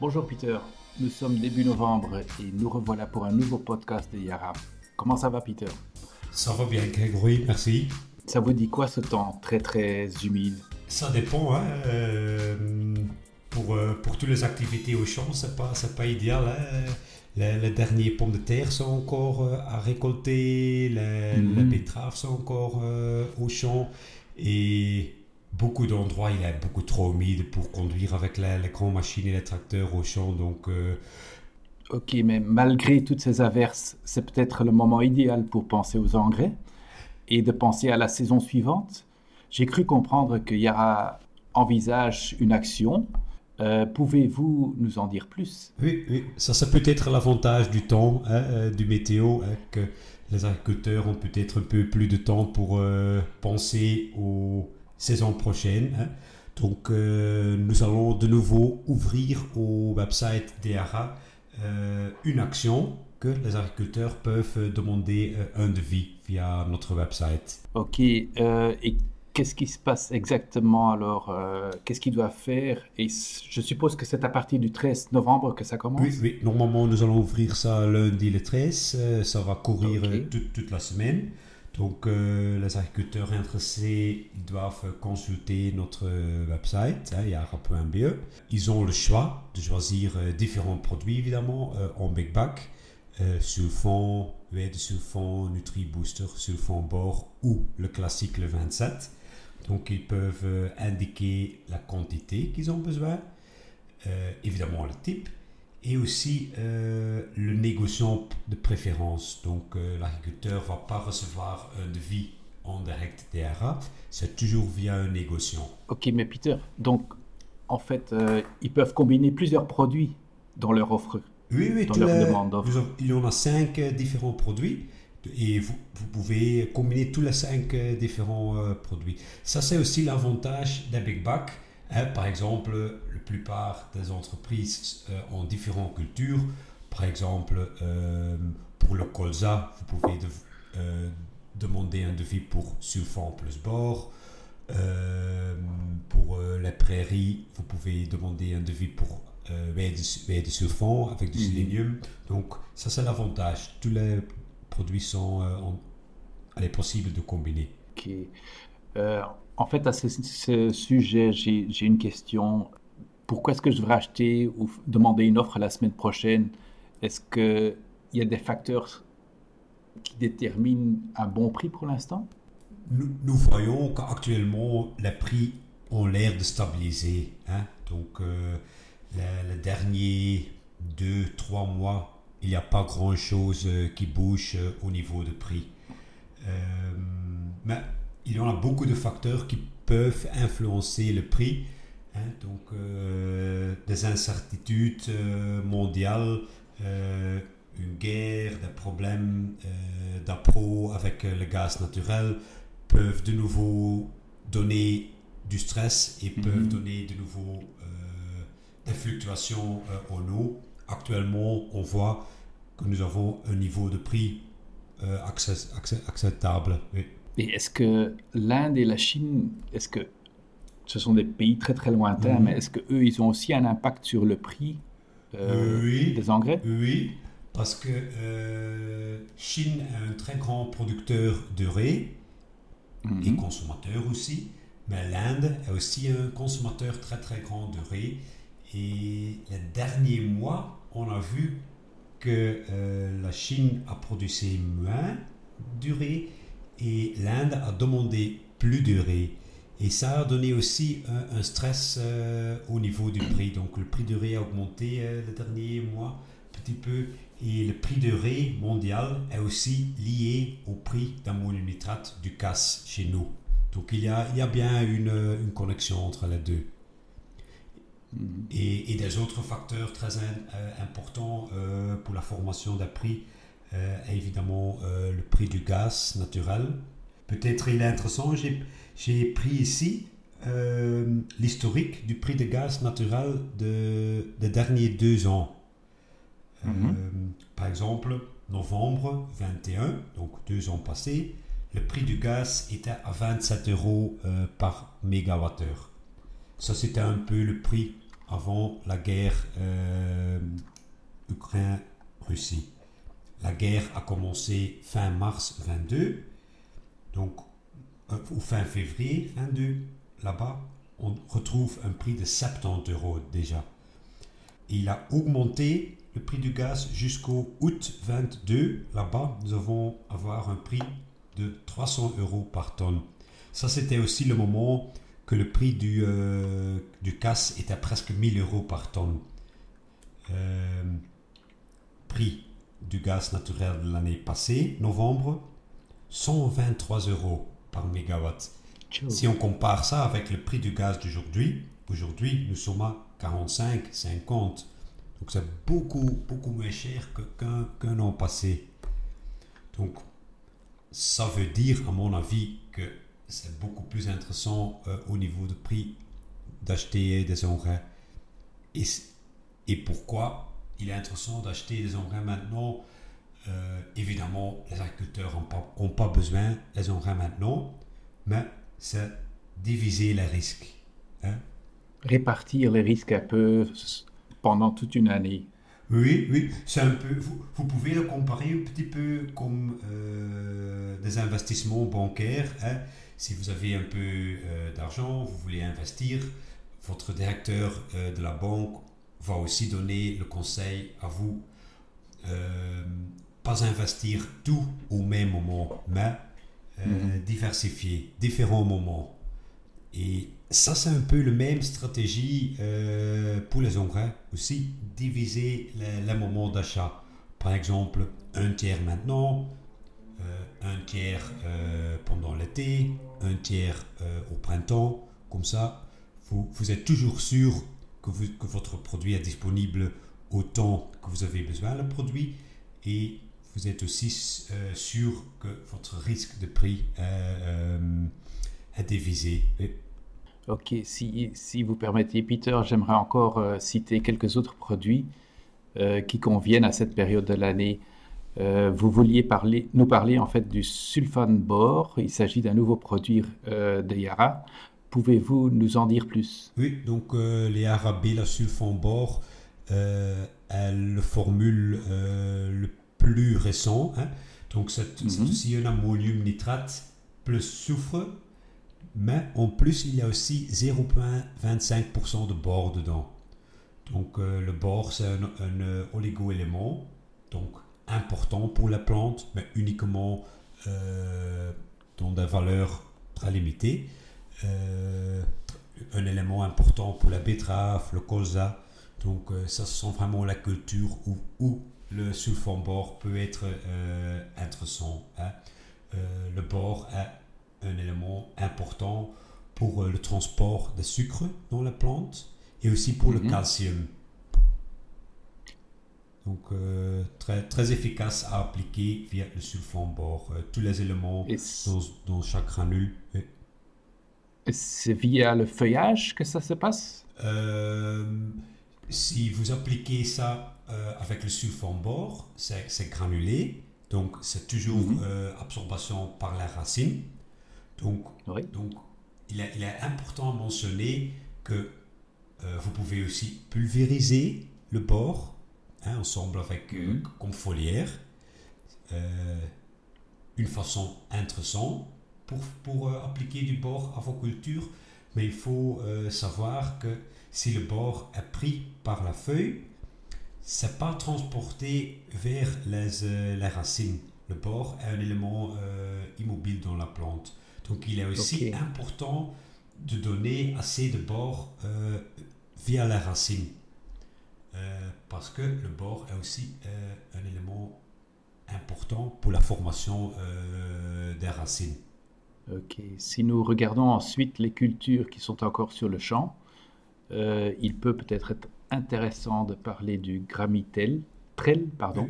Bonjour Peter, nous sommes début novembre et nous revoilà pour un nouveau podcast de Yara. Comment ça va Peter? Ça va bien Grégory, merci. Ça vous dit quoi ce temps très très humide? Ça dépend, hein. Euh, pour, euh, pour toutes les activités au champ, c'est pas, pas idéal. Hein. Les, derniers pommes de terre sont encore euh, à récolter, les, mhm. les betteraves sont encore au champ et beaucoup d'endroits, il est beaucoup trop humide pour conduire avec les, grandes machines et les tracteurs au champ. Donc, euh, Ok, mais malgré toutes ces averses, c'est peut-être le moment idéal pour penser aux engrais et de penser à la saison suivante. J'ai cru comprendre que Yara envisage une action. Euh, pouvez-vous nous en dire plus? Oui, oui, ça, ça peut être l'avantage du temps, hein, euh, du météo, hein, que les agriculteurs ont peut-être un peu plus de temps pour penser aux saison prochaine. Hein. Donc, euh, nous allons de nouveau ouvrir au website DRA euh, une action que les agriculteurs peuvent demander euh, un devis via notre website. Ok, et qu'est-ce qui se passe exactement alors Qu'est-ce qu'ils doivent faire? Et je suppose que c'est à partir du 13 novembre que ça commence? Oui, oui. normalement nous allons ouvrir ça lundi le 13. ça va courir toute, toute la semaine. Donc, euh, les agriculteurs intéressés doivent consulter notre website, hein, yara.be. Ils ont le choix de choisir euh, différents produits, évidemment, euh, en big bag, sulfon, de sulfon, Nutri-Booster, sulfon bord ou le classique, le 27. Donc, ils peuvent indiquer la quantité qu'ils ont besoin, évidemment le type, et aussi euh, le négociant de préférence. Donc euh, l'agriculteur ne va pas recevoir un devis en direct DRA, c'est toujours via un négociant. Ok, mais Peter, donc en fait, euh, ils peuvent combiner plusieurs produits dans leur offre. Oui, oui, dans leur demande d'offre. Il y en a cinq différents produits et vous, vous, pouvez combiner tous les cinq différents produits. Ça, c'est aussi l'avantage d'un Big Back Hein, par exemple, la plupart des entreprises euh, ont différentes cultures. Par exemple, euh, pour le colza, vous pouvez euh, demander un devis pour sulfon plus bord. pour les prairies, vous pouvez demander un devis pour euh, de, avec du mhm. sélénium. Donc, ça, c'est l'avantage. Tous les produits sont euh, possibles de combiner. Ok. En fait, à ce, sujet, j'ai une question. Pourquoi est-ce que je devrais acheter ou demander une offre la semaine prochaine? Est-ce qu'il y a des facteurs qui déterminent un bon prix pour l'instant? Nous, voyons qu'actuellement, les prix ont l'air de stabiliser. Hein. Donc, euh, les, derniers deux, trois mois, il n'y a pas grand-chose euh, qui bouge euh, au niveau de prix. mais il y en a beaucoup de facteurs qui peuvent influencer le prix. Hein. donc, euh, des incertitudes euh, mondiales, euh, une guerre, des problèmes d'appro avec le gaz naturel peuvent de nouveau donner du stress et peuvent mhm. donner de nouveau des fluctuations en eau. Actuellement, on voit que nous avons un niveau de prix acceptable. Et est-ce que l'Inde et la Chine, est-ce que ce sont des pays très très lointains, mhm. mais est-ce qu'eux, ils ont aussi un impact sur le prix euh, des engrais? Oui, parce que euh, Chine est un très grand producteur de riz mhm. et consommateur aussi, mais l'Inde est aussi un consommateur très très grand de riz. Et les derniers mois, on a vu que euh, la Chine a produit moins de riz et l'Inde a demandé plus de riz. Et ça a donné aussi un, stress euh, au niveau du prix. Donc le prix de riz a augmenté euh, le dernier mois un petit peu. Et le prix de riz mondial est aussi lié au prix d'ammonium-nitrate du CAS chez nous. Donc il y a, il y a bien une, une connexion entre les deux. Mm-hmm. Et, et, des autres facteurs très euh, importants pour la formation des prix euh, évidemment euh, le prix du gaz naturel. Peut-être il est intéressant, j'ai pris ici euh, l'historique du prix de gaz naturel de, des derniers deux ans. Mhm. par exemple, novembre 21, donc deux ans passés, le prix du gaz était à 27 euros par mégawattheure. Ça, c'était un peu le prix avant la guerre Ukraine-Russie. La guerre a commencé fin mars 22, donc ou fin février 22. Là-bas, on retrouve un prix de 70 euros déjà. il a augmenté le prix du gaz jusqu'au août 22. Là-bas, nous avons avoir un prix de 300 euros par tonne. Ça, c'était aussi le moment que le prix du, euh, du gaz était presque 1000 euros par tonne. Euh, prix du gaz naturel de l'année passée, novembre, 123 euros par mégawatt. Si on compare ça avec le prix du gaz d'aujourd'hui, aujourd'hui nous sommes à 45, 50. Donc c'est beaucoup, beaucoup moins cher qu'un an passé. Donc ça veut dire, à mon avis, que c'est beaucoup plus intéressant euh, au niveau de prix d'acheter des engrais. Et, et pourquoi? Il est intéressant d'acheter des engrais maintenant euh, Évidemment, les agriculteurs n'ont pas, ont pas besoin des engrais maintenant, mais c'est diviser les risques. Hein? Répartir les risques un peu pendant toute une année. Oui, oui, c'est un peu. Vous, vous, pouvez le comparer un petit peu comme euh, des investissements bancaires. Hein. Si vous avez un peu euh, d'argent, vous voulez investir, votre directeur de la banque va aussi donner le conseil à vous. pas investir tout au même moment, mais mhm. diversifier différents moments. Et ça, c'est un peu la même stratégie euh, pour les engrais aussi, diviser les, moments d'achat. Par exemple, un tiers maintenant, euh, un tiers euh, pendant l'été, un tiers au printemps. Comme ça, vous, vous êtes toujours sûr que, votre produit est disponible au temps que vous avez besoin le produit et vous êtes aussi sûr que votre risque de prix est divisé. Ok, si, si, vous permettez, Peter, j'aimerais encore euh, citer quelques autres produits euh, qui conviennent à cette période de l'année. Euh, vous vouliez parler, nous parler en fait du sulfone bore. Il s'agit d'un nouveau produit de Yara. Pouvez-vous nous en dire plus? Oui, donc les Yara B, la sulfone bore, elle formule le plus récent. Hein. Donc c'est mm aussi un ammonium nitrate plus soufre mais en plus, il y a aussi 0,25% de bore dedans. Donc euh, le bore, c'est un, un oligo-élément, donc important pour la plante, mais uniquement euh, dans des valeurs très limitées. Euh, un élément important pour la betterave, le colza. Donc ça, ce sont vraiment la culture où, où le sulfone bore peut être intéressant. Hein. le bore est un élément important pour euh, le transport des sucres dans la plante et aussi pour le mhm. calcium. Donc, euh, très, très efficace à appliquer via le sulfone bord. Euh, tous les éléments dans, dans, chaque granule. C'est via le feuillage que ça se passe? Si vous appliquez ça avec le sulfone bord, c'est granulé. Donc, c'est toujours mhm. absorption par la racine. Donc, donc il, est, il, est, important à mentionner que euh, vous pouvez aussi pulvériser le bord hein, ensemble avec euh, mhm. comme foliaire. Euh, une façon intéressante pour, pour appliquer du bord à vos cultures, mais il faut savoir que si le bord est pris par la feuille, c'est pas transporté vers les, les, racines. Le bord est un élément immobile dans la plante. Donc il est aussi important de donner assez de bord euh, via la racine. Euh, parce que le bord est aussi euh, un élément important pour la formation des racines. Si nous regardons ensuite les cultures qui sont encore sur le champ, il peut peut-être être intéressant de parler du gramitel, pardon.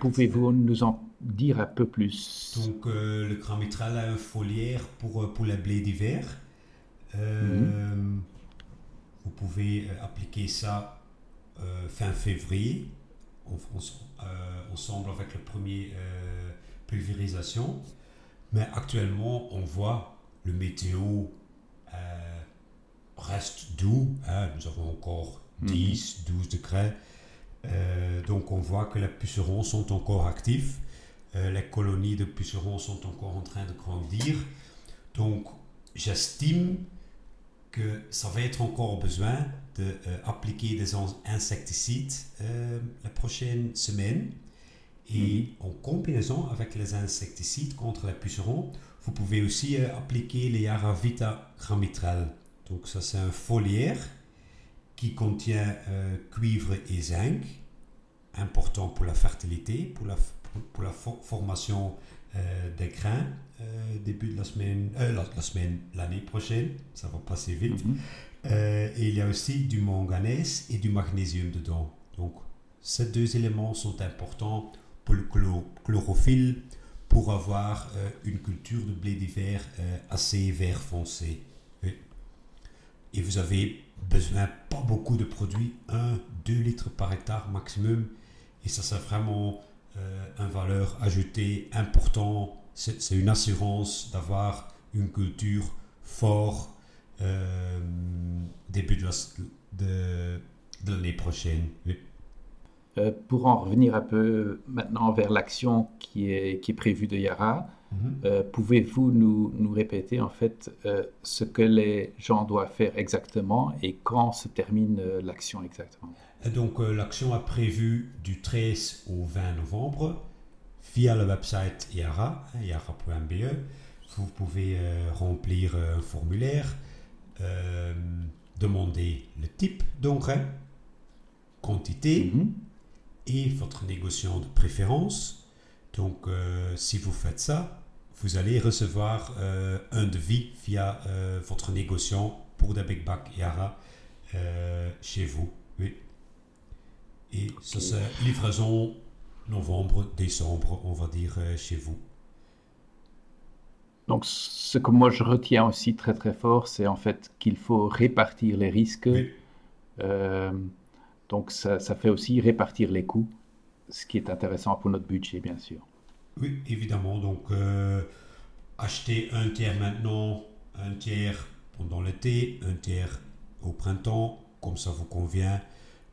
Pouvez-vous nous en dire un peu plus? Donc, euh, le grand mitral a un foliaire pour, euh, pour les blés d'hiver. Euh, mhm. Vous pouvez appliquer ça fin février, ensemble avec la première pulvérisation. Mais actuellement, on voit le météo reste doux. Hein. Nous avons encore 10, mhm. 12 degrés. Euh, donc on voit que les pucerons sont encore actifs. Euh, les colonies de pucerons sont encore en train de grandir. Donc j'estime que ça va être encore besoin d'appliquer des insecticides la prochaine semaine. Et mhm. en combinaison avec les insecticides contre les pucerons, vous pouvez aussi appliquer les Aravita gramitrel. Donc ça c'est un foliaire qui contient euh, cuivre et zinc, important pour la fertilité, pour la, pour, la formation euh, des grains, euh, début de la semaine, la, semaine, l'année prochaine, ça va passer vite. Mhm. et il y a aussi du manganèse et du magnésium dedans. Donc ces deux éléments sont importants chlorophylle pour avoir une culture de blé d'hiver assez vert foncé. Et vous avez besoin pas beaucoup de produits, 1, 2 litres par hectare maximum. Et ça, c'est vraiment euh, un valeur ajoutée important. C'est une assurance d'avoir une culture fort euh, début de l'année prochaine. Euh, pour en revenir un peu maintenant vers l'action qui est, qui est prévue de Yara, Mhm. Euh, pouvez-vous nous, nous, répéter en fait euh, ce que les gens doivent faire exactement et quand se termine l'action exactement? Donc l'action a prévu du 13 au 20 novembre via le website Yara, hein, yara.be. Vous pouvez remplir un formulaire, demander le type d'engrais, quantité mhm. Et votre négociant de préférence. Donc, si vous faites ça, vous allez recevoir euh, un devis via euh, votre négociant pour des Big Back Yara euh, chez vous. Oui. Et ça, c'est livraison novembre, décembre, on va dire, chez vous. Donc, ce que moi je retiens aussi très très fort, c'est en fait qu'il faut répartir les risques. Donc, ça, ça, fait aussi répartir les coûts, ce qui est intéressant pour notre budget, bien sûr. Oui, évidemment. Donc, euh, acheter un tiers maintenant, un tiers pendant l'été, un tiers au printemps, comme ça vous convient.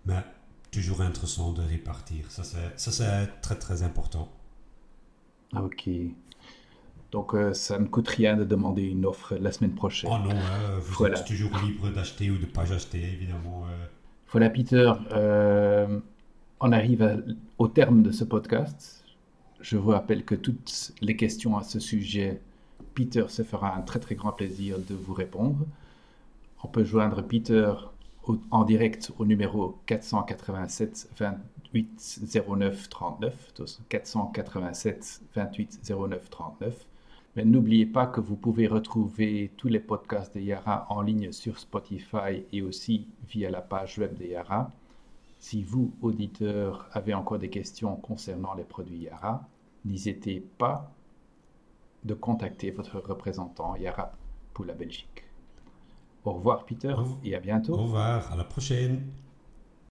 Mais toujours intéressant de répartir. Ça, c'est très, très important. Ok. Donc, euh, ça ne coûte rien de demander une offre la semaine prochaine. Oh non, hein, vous êtes toujours libre d'acheter ou de ne pas acheter, évidemment. Euh. Voilà, Peter. on arrive au terme de ce podcast. Je vous rappelle que toutes les questions à ce sujet, Peter se fera un très très grand plaisir de vous répondre. On peut joindre Peter en direct au numéro 487 28 09 39, 487 28 09 39. Mais n'oubliez pas que vous pouvez retrouver tous les podcasts de Yara en ligne sur Spotify et aussi via la page web de Yara. Si vous, auditeurs, avez encore des questions concernant les produits Yara, n'hésitez pas de contacter votre représentant Yara pour la Belgique. Au revoir Peter et à bientôt. Au revoir, à la prochaine.